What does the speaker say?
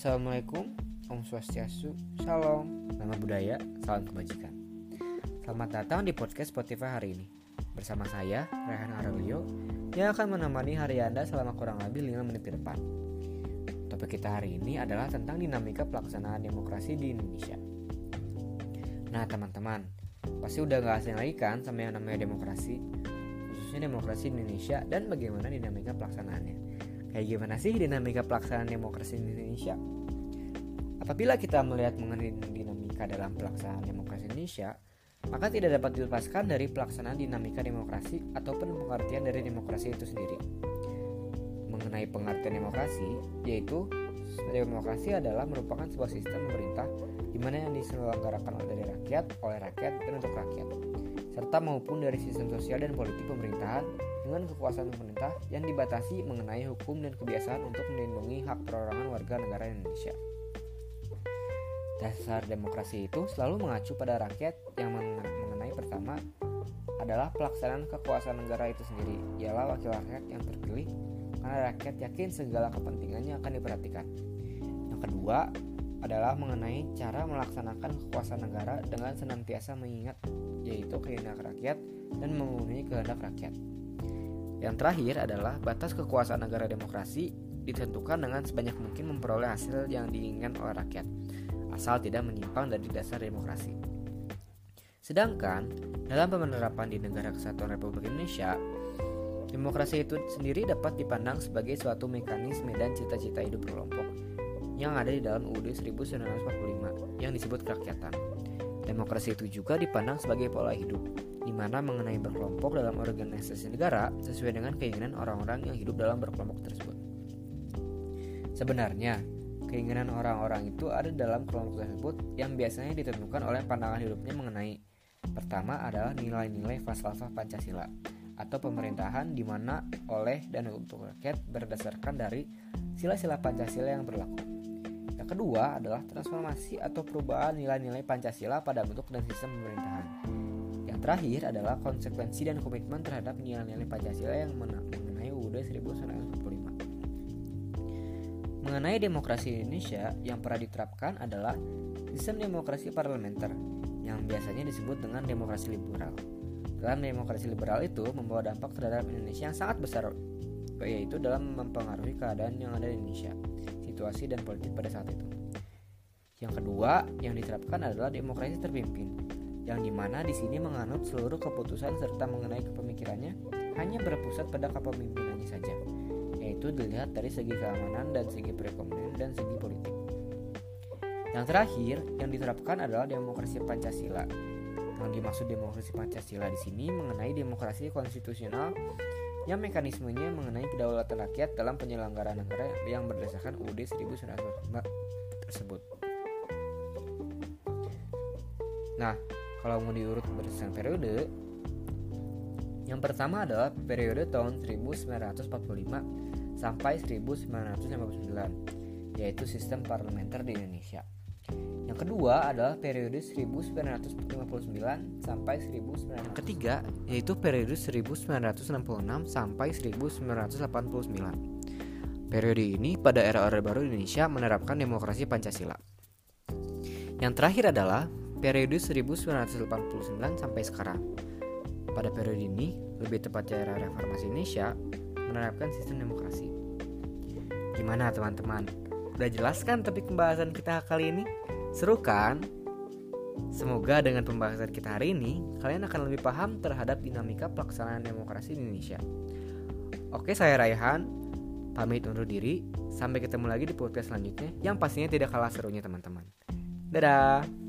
Assalamualaikum, Om Swastiastu, Shalom, nama budaya, salam kebajikan. Selamat datang di podcast Spotify hari ini. Bersama saya, Rehan Aurelio, yang akan menemani hari Anda selama kurang lebih 5 menit ke depan. Topik kita hari ini adalah tentang dinamika pelaksanaan demokrasi di Indonesia. Nah teman-teman, pasti udah gak asing lagi kan sama yang namanya demokrasi, khususnya demokrasi di Indonesia dan bagaimana dinamika pelaksanaannya. Kayak gimana sih dinamika pelaksanaan demokrasi di Indonesia? Apabila kita melihat mengenai dinamika dalam pelaksanaan demokrasi Indonesia, maka tidak dapat dilepaskan dari pelaksanaan dinamika demokrasi ataupun pengertian dari demokrasi itu sendiri. Mengenai pengertian demokrasi, yaitu demokrasi adalah merupakan sebuah sistem pemerintah di mana yang diselenggarakan oleh rakyat, oleh rakyat, dan untuk rakyat, serta maupun dari sistem sosial dan politik pemerintahan dengan kekuasaan pemerintah yang dibatasi mengenai hukum dan kebiasaan untuk melindungi hak perorangan warga negara Indonesia. Dasar demokrasi itu selalu mengacu pada rakyat yang mengenai pertama adalah pelaksanaan kekuasaan negara itu sendiri, ialah wakil rakyat yang terpilih karena rakyat yakin segala kepentingannya akan diperhatikan. Yang kedua adalah mengenai cara melaksanakan kekuasaan negara dengan senantiasa mengingat yaitu kehendak rakyat dan memenuhi kehendak rakyat. Yang terakhir adalah batas kekuasaan negara demokrasi ditentukan dengan sebanyak mungkin memperoleh hasil yang diinginkan oleh rakyat, asal tidak menyimpang dari dasar demokrasi. Sedangkan dalam penerapan di negara kesatuan Republik Indonesia, demokrasi itu sendiri dapat dipandang sebagai suatu mekanisme dan cita-cita hidup berkelompok yang ada di dalam UUD 1945 yang disebut kerakyatan. Demokrasi itu juga dipandang sebagai pola hidup di mana mengenai berkelompok dalam organisasi negara sesuai dengan keinginan orang-orang yang hidup dalam berkelompok tersebut. Sebenarnya, keinginan orang-orang itu ada dalam kelompok tersebut yang biasanya ditentukan oleh pandangan hidupnya mengenai pertama adalah nilai-nilai falsafah Pancasila atau pemerintahan di mana oleh dan untuk rakyat berdasarkan dari sila-sila Pancasila yang berlaku. Yang kedua adalah transformasi atau perubahan nilai-nilai Pancasila pada bentuk dan sistem pemerintahan terakhir adalah konsekuensi dan komitmen terhadap nilai-nilai Pancasila yang mengenai UUD 1945. Mengenai demokrasi Indonesia yang pernah diterapkan adalah sistem demokrasi parlementer yang biasanya disebut dengan demokrasi liberal. Dalam demokrasi liberal itu membawa dampak terhadap Indonesia yang sangat besar yaitu dalam mempengaruhi keadaan yang ada di Indonesia, situasi dan politik pada saat itu. Yang kedua yang diterapkan adalah demokrasi terpimpin yang di mana di sini menganut seluruh keputusan serta mengenai kepemikirannya hanya berpusat pada kepemimpinannya saja, yaitu dilihat dari segi keamanan dan segi perekonomian dan segi politik. Yang terakhir yang diterapkan adalah demokrasi Pancasila. Yang dimaksud demokrasi Pancasila di sini mengenai demokrasi konstitusional yang mekanismenya mengenai kedaulatan rakyat dalam penyelenggaraan negara yang berdasarkan UUD 1945 tersebut. Nah, kalau mau diurut berdasarkan periode yang pertama adalah periode tahun 1945 sampai 1959 yaitu sistem parlementer di Indonesia. Yang kedua adalah periode 1959 sampai 1900. Yang ketiga yaitu periode 1966 sampai 1989. Periode ini pada era Orde Baru Indonesia menerapkan demokrasi Pancasila. Yang terakhir adalah periode 1989 sampai sekarang. Pada periode ini, lebih tepatnya era reformasi Indonesia, menerapkan sistem demokrasi. Gimana teman-teman? Udah jelas kan topik pembahasan kita kali ini? Seru kan? Semoga dengan pembahasan kita hari ini, kalian akan lebih paham terhadap dinamika pelaksanaan demokrasi di Indonesia. Oke, saya Raihan, pamit undur diri. Sampai ketemu lagi di podcast selanjutnya yang pastinya tidak kalah serunya teman-teman. Dadah!